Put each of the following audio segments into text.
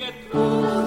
God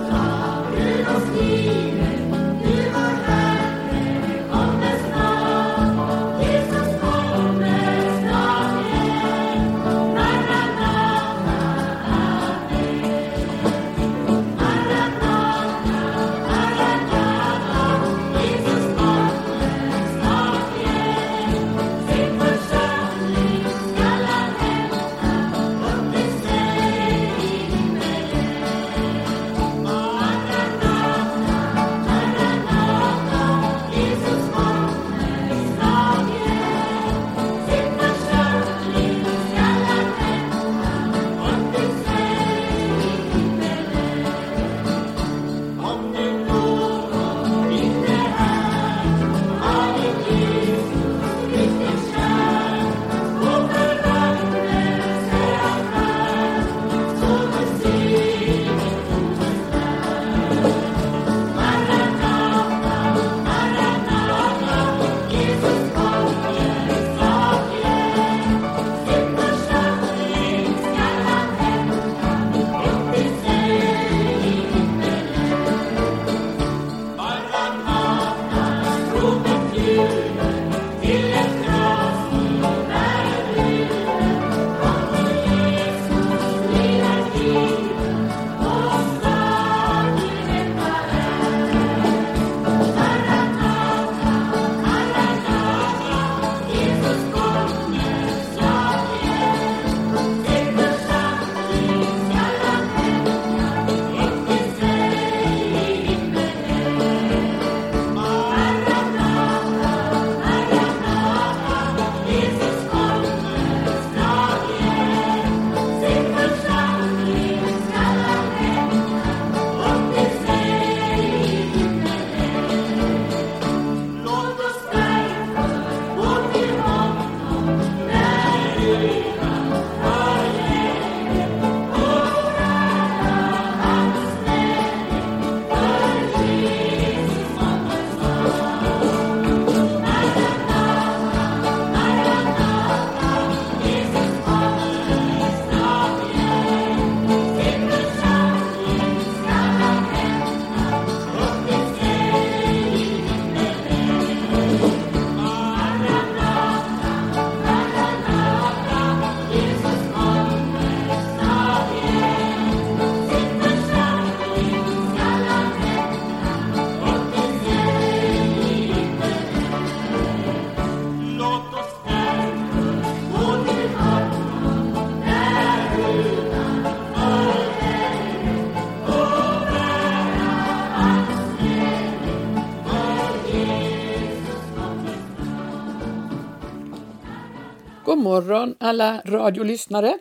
morgon alla radiolyssnare.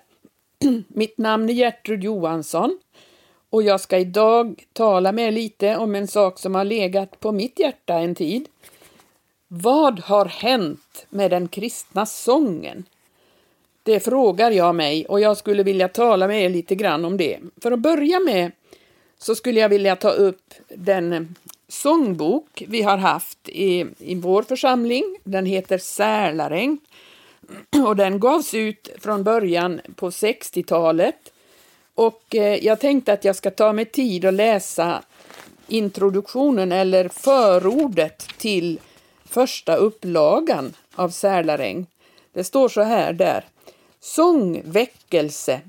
Mitt namn är Gertrud Johansson och jag ska idag tala med er lite om en sak som har legat på mitt hjärta en tid. Vad har hänt med den kristna sången? Det frågar jag mig och jag skulle vilja tala med er lite grann om det. För att börja med så skulle jag vilja ta upp den sångbok vi har haft i, i vår församling. Den heter Sälaräng och den gavs ut från början på 60-talet. Och eh, jag tänkte att jag ska ta mig tid att läsa introduktionen eller förordet till första upplagan av Särlaräng. Det står så här där. Sångväckelse.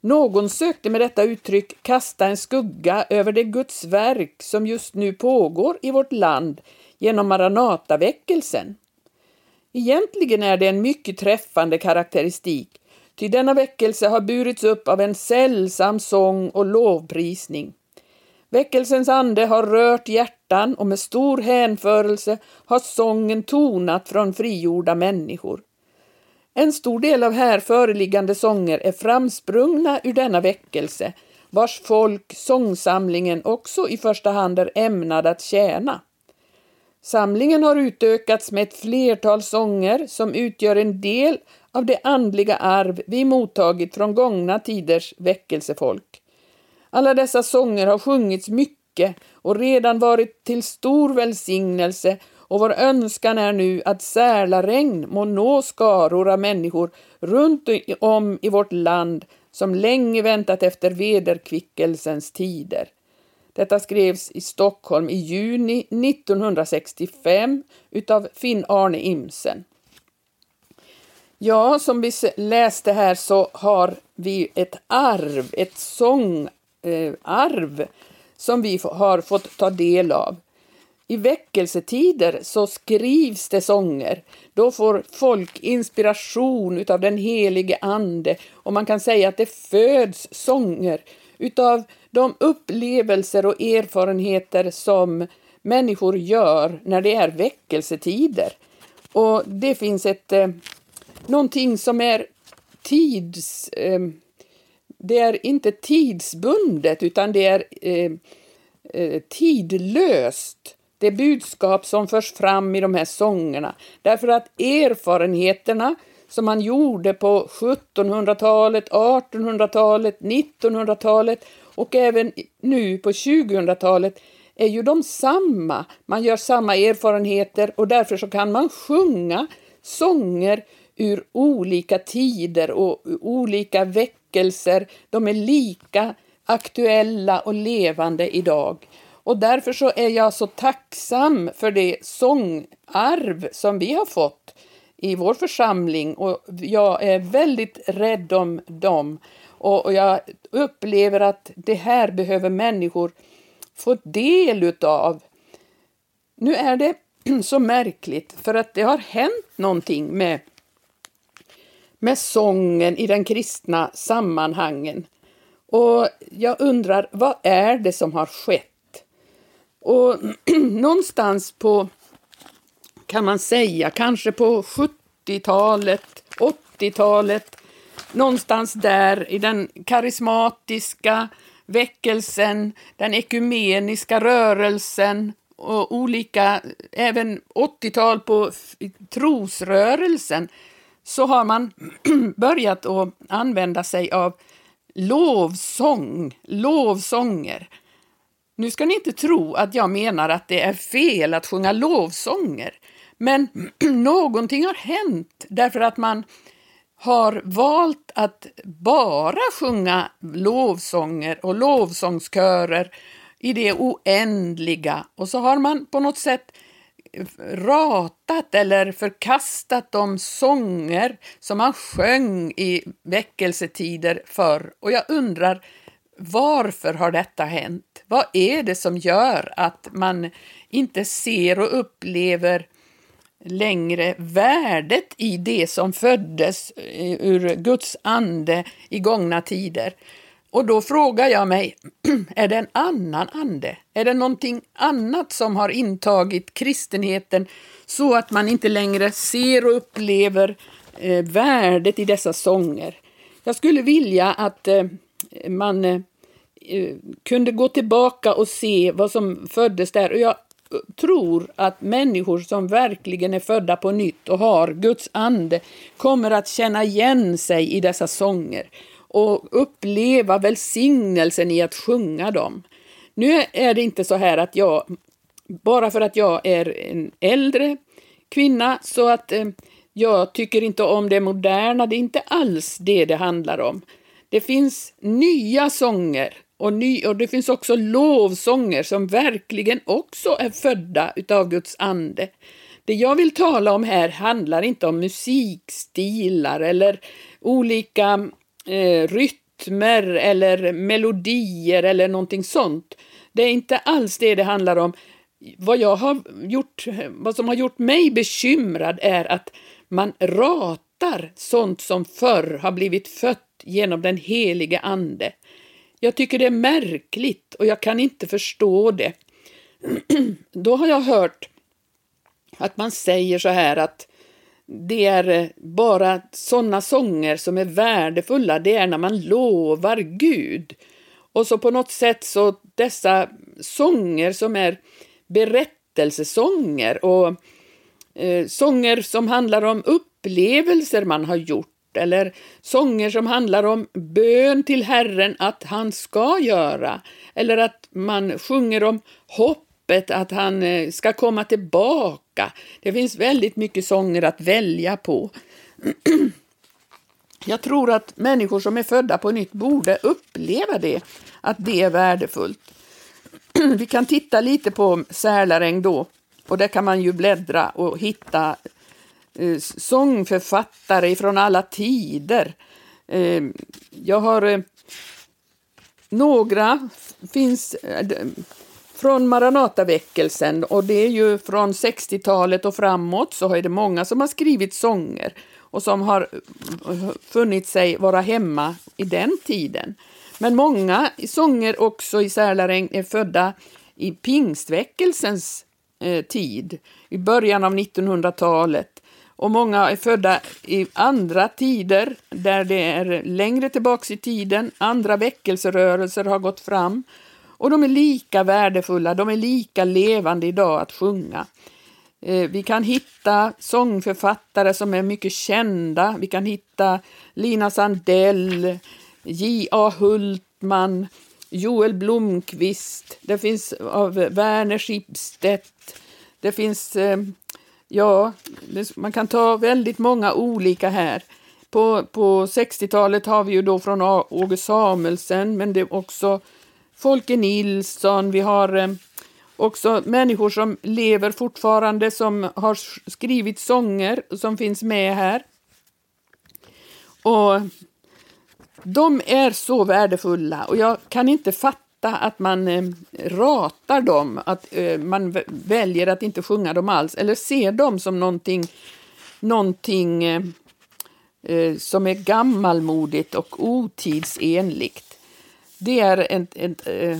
Någon sökte med detta uttryck kasta en skugga över det Guds verk som just nu pågår i vårt land genom Maranataväckelsen. Egentligen är det en mycket träffande karaktäristik, ty denna väckelse har burits upp av en sällsam sång och lovprisning. Väckelsens ande har rört hjärtan och med stor hänförelse har sången tonat från frigjorda människor. En stor del av här föreliggande sånger är framsprungna ur denna väckelse, vars folk sångsamlingen också i första hand är ämnad att tjäna. Samlingen har utökats med ett flertal sånger som utgör en del av det andliga arv vi mottagit från gångna tiders väckelsefolk. Alla dessa sånger har sjungits mycket och redan varit till stor välsignelse och vår önskan är nu att sälaregn må nå skaror av människor runt om i vårt land som länge väntat efter vederkvickelsens tider. Detta skrevs i Stockholm i juni 1965 utav Finn-Arne Imsen. Ja, som vi läste här så har vi ett arv, ett sångarv eh, som vi har fått ta del av. I väckelsetider så skrivs det sånger. Då får folk inspiration utav den helige Ande och man kan säga att det föds sånger utav de upplevelser och erfarenheter som människor gör när det är väckelsetider. Och det finns ett eh, någonting som är tids... Eh, det är inte tidsbundet utan det är eh, eh tidlöst. Det budskap som förs fram i de här sångerna. Därför att erfarenheterna som man gjorde på 1700-talet, 1800-talet, 1900-talet och även nu på 2000-talet är ju de samma. Man gör samma erfarenheter och därför så kan man sjunga sånger ur olika tider och olika väckelser. De är lika aktuella och levande idag. Och därför så är jag så tacksam för det sångarv som vi har fått i vår församling och jag är väldigt rädd om dem. Och jag upplever att det här behöver människor få del utav. Nu är det så märkligt för att det har hänt någonting med med sången i den kristna sammanhangen. Och jag undrar, vad är det som har skett? Och någonstans på, kan man säga, kanske på 70-talet, 80-talet, någonstans där i den karismatiska väckelsen, den ekumeniska rörelsen och olika, även 80-tal på trosrörelsen, så har man börjat att använda sig av lovsång, lovsånger. Nu ska ni inte tro att jag menar att det är fel att sjunga lovsånger, men någonting har hänt därför att man har valt att bara sjunga lovsånger och lovsångskörer i det oändliga och så har man på något sätt ratat eller förkastat de sånger som man sjöng i väckelsetider förr. Och jag undrar, varför har detta hänt? Vad är det som gör att man inte ser och upplever längre värdet i det som föddes eh, ur Guds ande i gångna tider? Och då frågar jag mig, är det en annan ande? Är det någonting annat som har intagit kristenheten så att man inte längre ser och upplever eh, värdet i dessa sånger? Jag skulle vilja att eh, man eh, kunde gå tillbaka och se vad som föddes där. Och jag tror att människor som verkligen är födda på nytt och har Guds ande kommer att känna igen sig i dessa sånger och uppleva välsignelsen i att sjunga dem. Nu är det inte så här att jag, bara för att jag är en äldre kvinna, så att eh, jag tycker inte om det moderna, det är inte alls det det handlar om. Det finns nya sånger och, ny, och det finns också lovsånger som verkligen också är födda utav Guds ande. Det jag vill tala om här handlar inte om musikstilar eller olika eh, rytmer eller melodier eller någonting sånt. Det är inte alls det det handlar om. Vad, jag har gjort, vad som har gjort mig bekymrad är att man ratar sånt som förr har blivit fött genom den helige Ande. Jag tycker det är märkligt och jag kan inte förstå det. Då har jag hört att man säger så här att det är eh, bara sådana sånger som är värdefulla, det är när man lovar Gud. Och så på något sätt så dessa sånger som är berättelsesånger och eh, sånger som handlar om upplevelser man har gjort eller sånger som handlar om bön till Herren att han ska göra eller att man sjunger om hoppet att han eh, ska komma tillbaka. Det finns väldigt mycket sånger att välja på. Jag tror att människor som är födda på nytt borde uppleva det, att det är värdefullt. Vi kan titta lite på Sälaräng då, och där kan man ju bläddra och hitta eh, sångförfattare från alla tider. Eh, jag har eh, några finns eh, från Maranataväckelsen och det är ju från 60-talet och framåt så är det många som har skrivit sånger och som har eh, funnit sig vara hemma i den tiden. Men många sånger också i Sälaräng är födda i pingstväckelsens eh, tid, i början av 1900-talet. Och många är födda i andra tider, där det är längre tillbaks i tiden. Andra väckelserörelser har gått fram. Och de är lika värdefulla, de är lika levande idag att sjunga. Eh, vi kan hitta sångförfattare som är mycket kända. Vi kan hitta Lina Sandell, J.A. Hultman, Joel Blomqvist. Det finns av Werner Schibstedt. Det finns, eh, ja, man kan ta väldigt många olika här. På, på 60-talet har vi ju då från Åge Samuelsen, men det är också Folke Nilsson, vi har eh, också människor som lever fortfarande som har skrivit sånger som finns med här. Och de är så värdefulla och jag kan inte fatta att man eh, ratar dem, att eh, man väljer att inte sjunga dem alls eller ser dem som någonting, någonting eh, eh som är gammalmodigt och otidsenligt. Det är ett, ett, eh,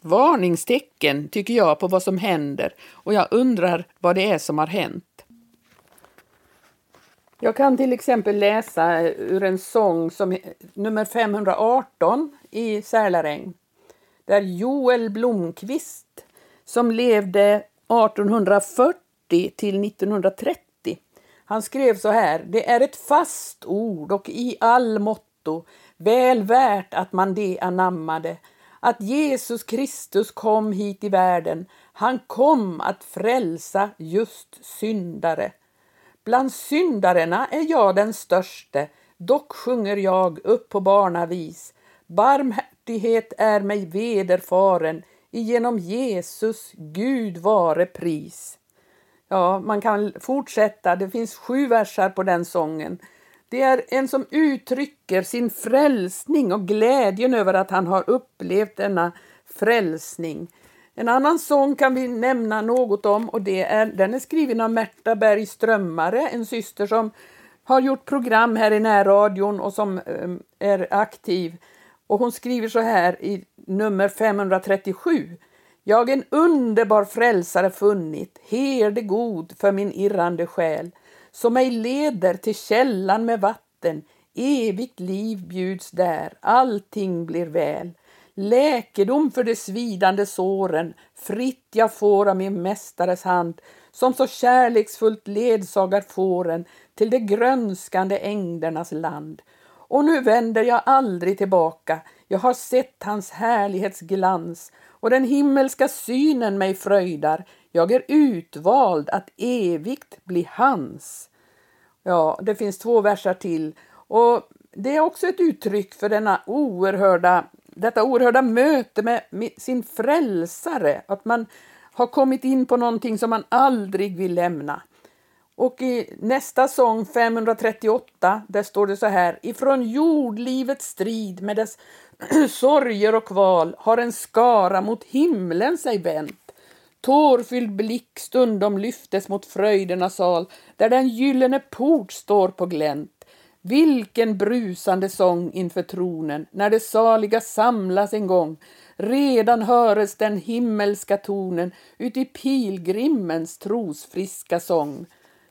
varningstecken, tycker jag, på vad som händer och jag undrar vad det är som har hänt. Jag kan till exempel läsa eh, ur en sång som nummer 518 i Sälaräng. Där Joel Blomqvist, som levde 1840 till 1930, han skrev så här. Det är ett fast ord och i all motto väl värt att man det anammade att Jesus Kristus kom hit i världen. Han kom att frälsa just syndare. Bland syndarna är jag den störste, dock sjunger jag upp på barnavis. Barmhärtighet är mig vederfaren, genom Jesus Gud vare pris. Ja, man kan fortsätta, det finns sju versar på den sången. Det är en som uttrycker sin frälsning och glädjen över att han har upplevt denna frälsning. En annan sång kan vi nämna något om och det är, den är skriven av Märta Berg Strömmare, en syster som har gjort program här i närradion och som eh, är aktiv. Och hon skriver så här i nummer 537. Jag en underbar frälsare funnit, herde god för min irrande själ som mig leder till källan med vatten. Evigt liv bjuds där, allting blir väl. Läkedom för de svidande såren, fritt jag får av min mästares hand, som så kärleksfullt ledsagar fåren till de grönskande ängdernas land. Och nu vänder jag aldrig tillbaka, jag har sett hans härlighetsglans och den himmelska synen mig fröjdar, jag är utvald att evigt bli hans. Ja, det finns två versar till. Och Det är också ett uttryck för denna oerhörda, detta oerhörda möte med sin frälsare. Att man har kommit in på någonting som man aldrig vill lämna. Och i nästa sång, 538, där står det så här. Ifrån jordlivets strid med dess sorger och kval har en skara mot himlen sig vänt. Tårfylld blick stundom lyftes mot fröjdernas sal, där den gyllene port står på glänt. Vilken brusande sång inför tronen, när de saliga samlas en gång. Redan höres den himmelska tonen uti pilgrimens trosfriska sång.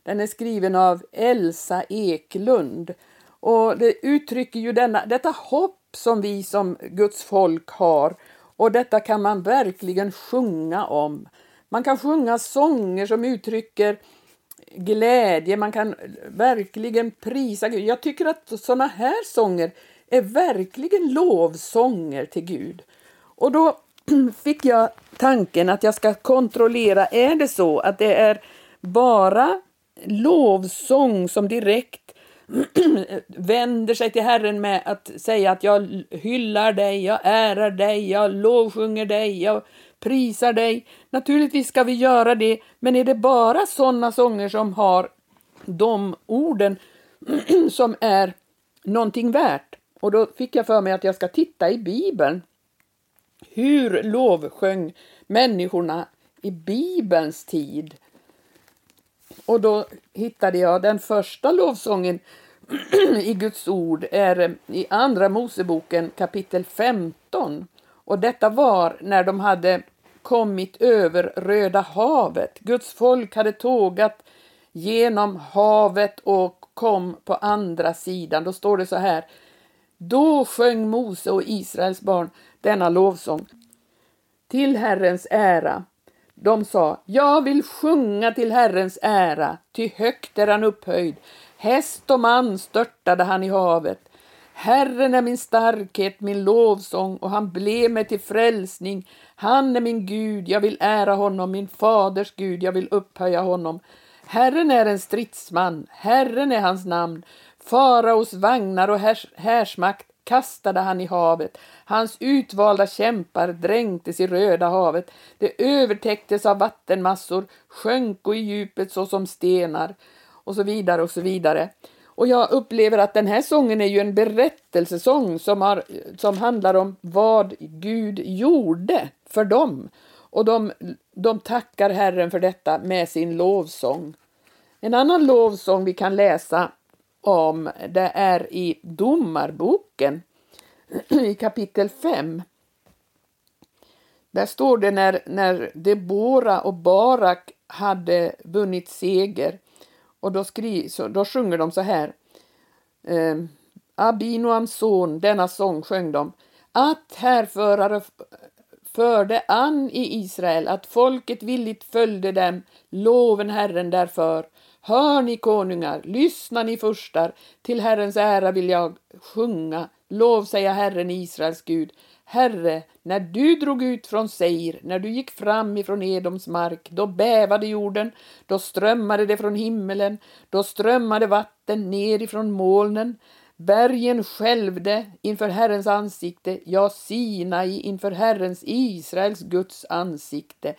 Den är skriven av Elsa Eklund och det uttrycker ju denna, detta hopp som vi som Guds folk har och detta kan man verkligen sjunga om. Man kan sjunga sånger som uttrycker glädje, man kan verkligen prisa Gud. Jag tycker att sådana här sånger är verkligen lovsånger till Gud. Och då fick jag tanken att jag ska kontrollera, är det så att det är bara lovsång som direkt vänder sig till Herren med att säga att jag hyllar dig, jag ärar dig, jag lovsjunger dig, jag prisar dig. Naturligtvis ska vi göra det, men är det bara sådana sånger som har de orden som är någonting värt? Och då fick jag för mig att jag ska titta i Bibeln. Hur lovsjöng människorna i Bibelns tid? Och då hittade jag den första lovsången i Guds ord är eh, i Andra Moseboken kapitel 15. Och detta var när de hade kommit över Röda havet. Guds folk hade tågat genom havet och kom på andra sidan. Då står det så här. Då sjöng Mose och Israels barn denna lovsång till Herrens ära. De sa, jag vill sjunga till Herrens ära, ty högt är han upphöjd. Häst och man störtade han i havet. Herren är min starkhet, min lovsång och han blev mig till frälsning. Han är min Gud, jag vill ära honom, min faders Gud, jag vill upphöja honom. Herren är en stridsman, Herren är hans namn. Faraos vagnar och härs härsmakt kastade han i havet. Hans utvalda kämpar dränktes i Röda havet. Det övertäcktes av vattenmassor, sjönk i djupet såsom stenar och så vidare och så vidare. Och jag upplever att den här sången är ju en berättelsesång som, har, som handlar om vad Gud gjorde för dem. Och de, de tackar Herren för detta med sin lovsång. En annan lovsång vi kan läsa om det är i Domarboken i kapitel 5. Där står det när, när Debora och Barak hade vunnit seger och då, skri, så, då sjunger de så här. Eh, Abinoams son, denna sång sjöng de. Att härförare förde an i Israel, att folket villigt följde dem, loven Herren därför. Hör ni konungar, lyssna ni furstar, till Herrens ära vill jag sjunga, lov säga Herren Israels Gud. Herre, när du drog ut från Seir, när du gick fram ifrån Edoms mark, då bävade jorden, då strömmade det från himmelen, då strömmade vatten ner ifrån molnen, bergen skälvde inför Herrens ansikte, ja, Sinai inför Herrens, Israels Guds ansikte.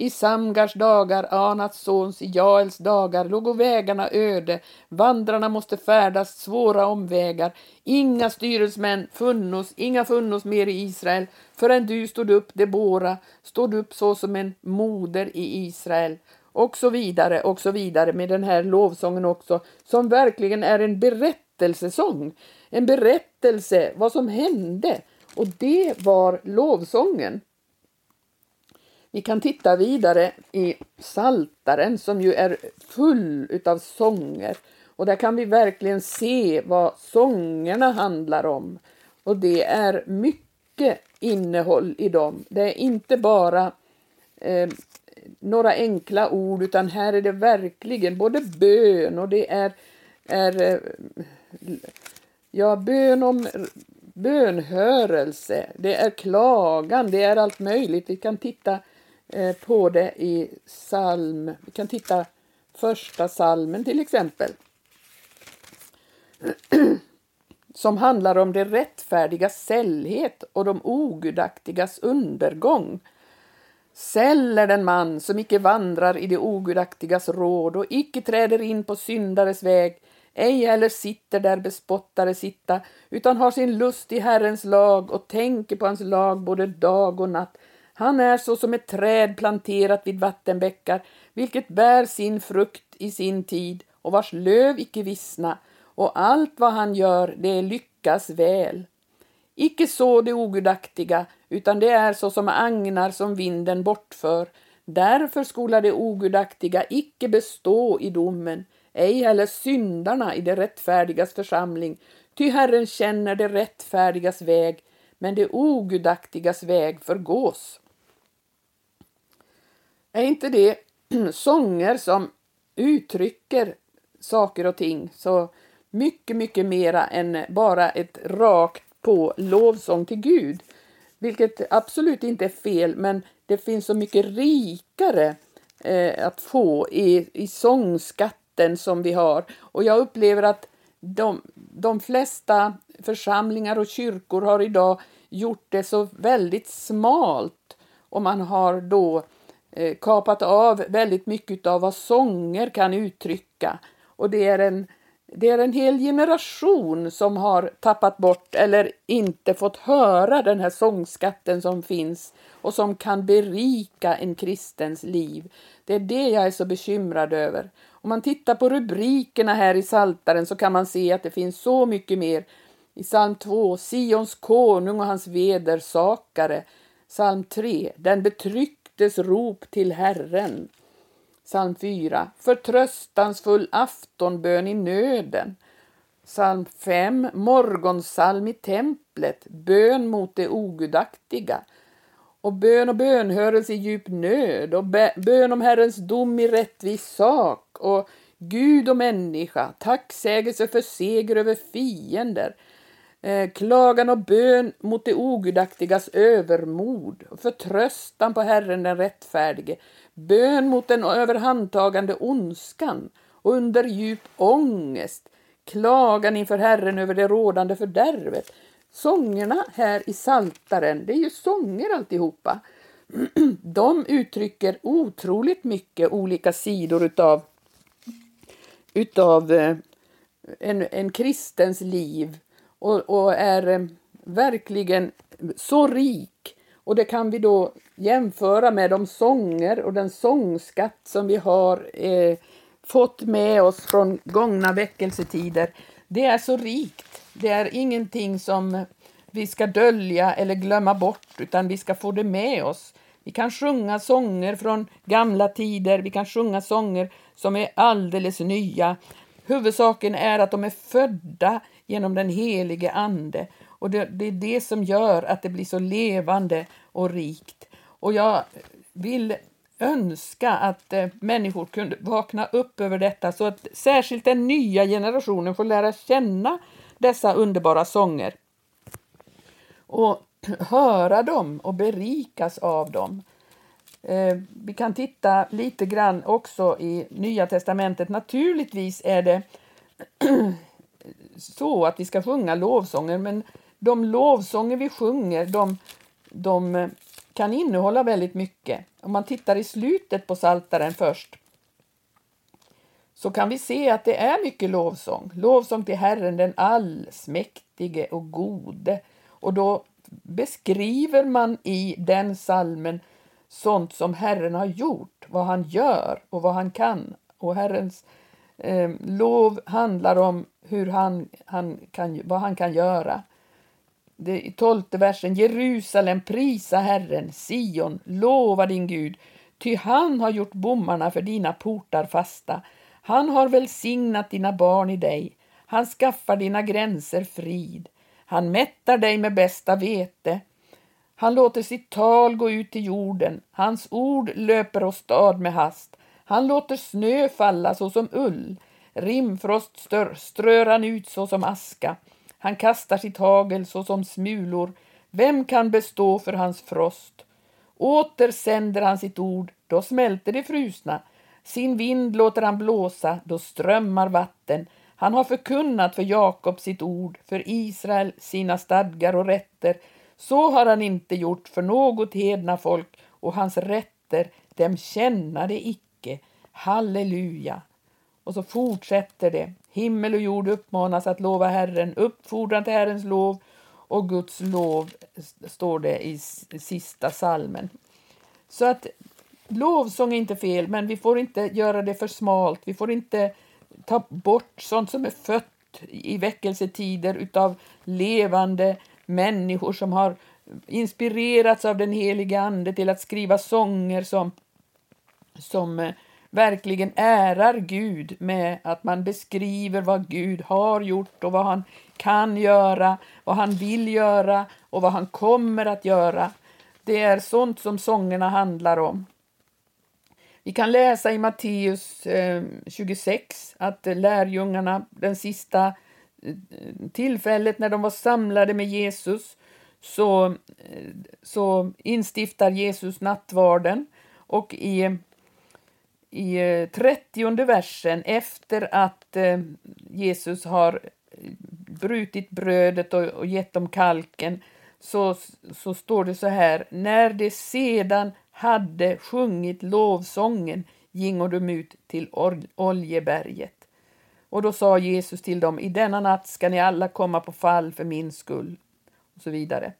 I Samgars dagar, Anats sons, i Jaels dagar låg vägarna öde, vandrarna måste färdas svåra omvägar. Inga styresmän funnos, inga funnos mer i Israel, förrän du stod upp, Debora, stod upp så som en moder i Israel och så vidare och så vidare med den här lovsången också, som verkligen är en berättelsesång. En berättelse vad som hände och det var lovsången. Vi kan titta vidare i Saltaren som ju är full utav sånger. Och där kan vi verkligen se vad sångerna handlar om. Och det är mycket innehåll i dem. Det är inte bara eh, några enkla ord utan här är det verkligen både bön och det är, är eh, ja, bön om bönhörelse, det är klagan, det är allt möjligt. Vi kan titta Eh, på det i psalm, vi kan titta första salmen till exempel. Som handlar om det rättfärdiga sällhet och de ogudaktigas undergång. Säll är den man som icke vandrar i de ogudaktigas råd och icke träder in på syndares väg, ej heller sitter där bespottare sitta, utan har sin lust i Herrens lag och tänker på hans lag både dag och natt. Han är så som ett träd planterat vid vattenbäckar, vilket bär sin frukt i sin tid och vars löv icke vissna, och allt vad han gör, det lyckas väl. Icke så det ogudaktiga, utan det är så som agnar som vinden bortför. Därför skola det ogudaktiga icke bestå i domen, ej heller syndarna i det rättfärdigas församling, ty Herren känner det rättfärdigas väg, men det ogudaktigas väg förgås. Är inte det sånger som uttrycker saker och ting så mycket, mycket mera än bara ett rakt på lovsång till Gud? Vilket absolut inte är fel, men det finns så mycket rikare eh, att få i, i sångskatten som vi har. Och jag upplever att de, de flesta församlingar och kyrkor har idag gjort det så väldigt smalt och man har då eh, Eh, kapat av väldigt mycket av vad sånger kan uttrycka. Och det är en det är en hel generation som har tappat bort eller inte fått höra den här sångskatten som finns och som kan berika en kristens liv. Det är det jag är så bekymrad över. Om man tittar på rubrikerna här i Saltaren så kan man se att det finns så mycket mer. I psalm 2, Sions konung och hans vedersakare. Psalm 3, den betrycktes rop till Herren. Psalm 4. Förtröstansfull aftonbön i nöden. Psalm 5. Morgonsalm i templet. Bön mot det ogudaktiga. Och bön och bönhörelse i djup nöd och bön om Herrens dom i rättvis sak och Gud och människa, tacksägelse för seger över fiender, Eh, klagan och bön mot det ogudaktigas övermod, förtröstan på Herren den rättfärdige, bön mot den överhandtagande ondskan och under djup ångest, klagan inför Herren över det rådande fördärvet. Sångerna här i Saltaren, det är ju sånger alltihopa. De uttrycker otroligt mycket olika sidor utav, utav eh, en, en kristens liv och, och är eh, verkligen så rik och det kan vi då jämföra med de sånger och den sångskatt som vi har eh, fått med oss från gångna väckelsetider. Det är så rikt. Det är ingenting som vi ska dölja eller glömma bort, utan vi ska få det med oss. Vi kan sjunga sånger från gamla tider, vi kan sjunga sånger som är alldeles nya. Huvudsaken är att de är födda genom den helige Ande och det, det, är det som gör att det blir så levande och rikt. Och jag vill önska att eh, människor kunde vakna upp över detta så att särskilt den nya generationen får lära känna dessa underbara sånger och höra dem och berikas av dem. Eh, vi kan titta lite grann också i Nya testamentet. Naturligtvis är det så att vi ska sjunga lovsånger men de lovsånger vi sjunger, de, de eh, kan innehålla väldigt mycket. Om man tittar i slutet på Saltaren först så kan vi se att det är mycket lovsång. Lovsång till Herren den allsmäktige och gode. Och då beskriver man i den salmen sånt som Herren har gjort, vad han gör och vad han kan. Och Herrens eh, lov handlar om hur han, han kan, vad han kan göra det, i tolfte versen. Jerusalem, prisa Herren, Sion, lova din Gud, ty han har gjort bommarna för dina portar fasta. Han har välsignat dina barn i dig. Han skaffar dina gränser frid. Han mättar dig med bästa vete. Han låter sitt tal gå ut till jorden. Hans ord löper åstad med hast. Han låter snö falla såsom ull. Rimfrost strör han ut såsom aska. Han kastar sitt hagel såsom smulor. Vem kan bestå för hans frost? Åter sänder han sitt ord, då smälter det frusna. Sin vind låter han blåsa, då strömmar vatten. Han har förkunnat för Jakob sitt ord, för Israel sina stadgar och rätter. Så har han inte gjort för något hedna folk, och hans rätter, dem känna det icke. Halleluja! Och så fortsätter det. Himmel och jord uppmanas att lova Herren, uppfordran till Herrens lov och Guds lov, står det i sista salmen. Så att lovsång är inte fel, men vi får inte göra det för smalt. Vi får inte ta bort sånt som är fött i väckelsetider utav levande människor som har inspirerats av den helige Ande till att skriva sånger som, som eh, verkligen ärar Gud med att man beskriver vad Gud har gjort och vad han kan göra, vad han vill göra och vad han kommer att göra. Det är sånt som sångerna handlar om. Vi kan läsa i Matteus eh, 26 att lärjungarna, den sista tillfället när de var samlade med Jesus, så, så instiftar Jesus nattvarden och i i eh, trettionde versen efter att eh, Jesus har brutit brödet och, och gett dem kalken så, så står det så här. När de sedan hade sjungit lovsången gingo de ut till Oljeberget. Och då sa Jesus till dem, i denna natt ska ni alla komma på fall för min skull. Och så vidare.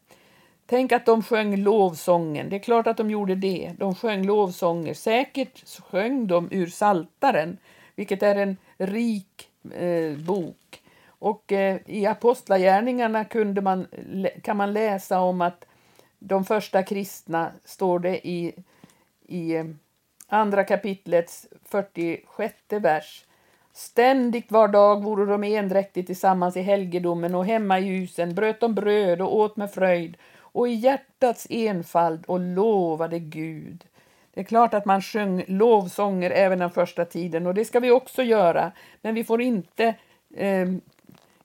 Tänk att de sjöng lovsången. Det är klart att de gjorde det. De sjöng lovsånger. Säkert sjöng de ur Saltaren, vilket är en rik eh, bok. Och eh, i Apostlagärningarna kunde man, kan man läsa om att de första kristna, står det i, i eh, andra kapitlets 46 vers. Ständigt var dag vore de endräktigt tillsammans i helgedomen och hemma i husen, bröt de bröd och åt med fröjd och i hjärtats enfald och lovade Gud. Det är klart att man sjöng lovsånger även den första tiden och det ska vi också göra, men vi får inte, eh,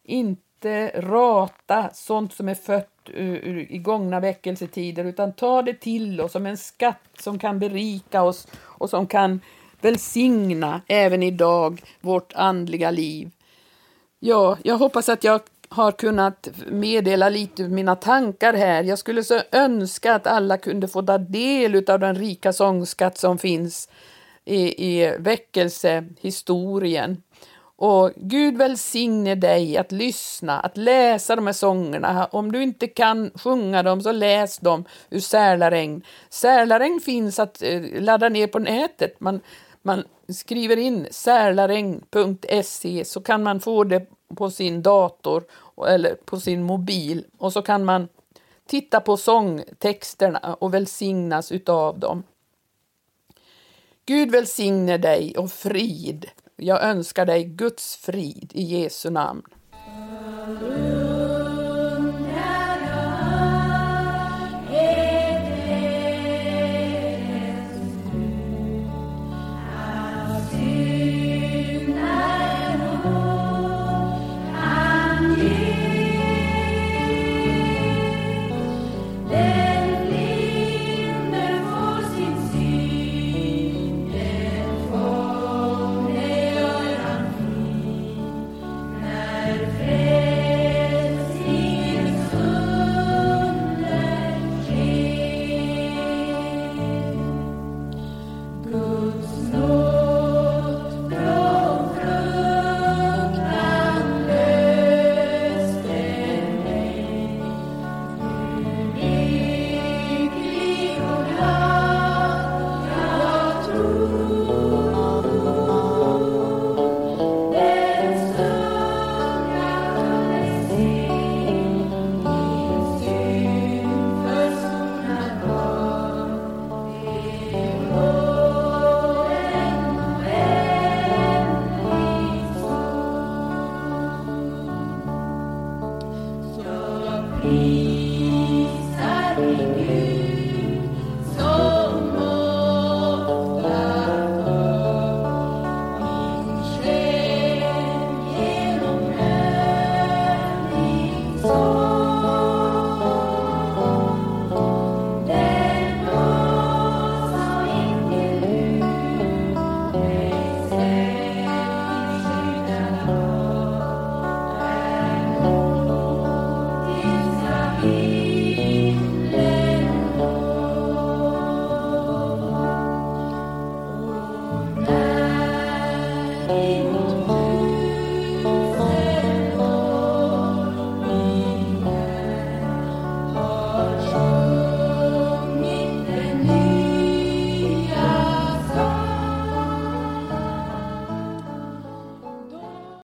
inte rata sånt som är fött eh, i gångna väckelsetider utan ta det till oss som en skatt som kan berika oss och som kan välsigna även idag vårt andliga liv. Ja, jag hoppas att jag har kunnat meddela lite mina tankar här. Jag skulle så önska att alla kunde få ta del av den rika sångskatt som finns i, i väckelsehistorien. Och Gud välsigne dig att lyssna, att läsa de här sångerna. Om du inte kan sjunga dem så läs dem ur Sälaregn. Sälaregn finns att eh, ladda ner på nätet. Man, man skriver in särlaregn.se så kan man få det på sin dator eller på sin mobil och så kan man titta på sångtexterna och välsignas utav dem. Gud välsigne dig och frid. Jag önskar dig Guds frid i Jesu namn.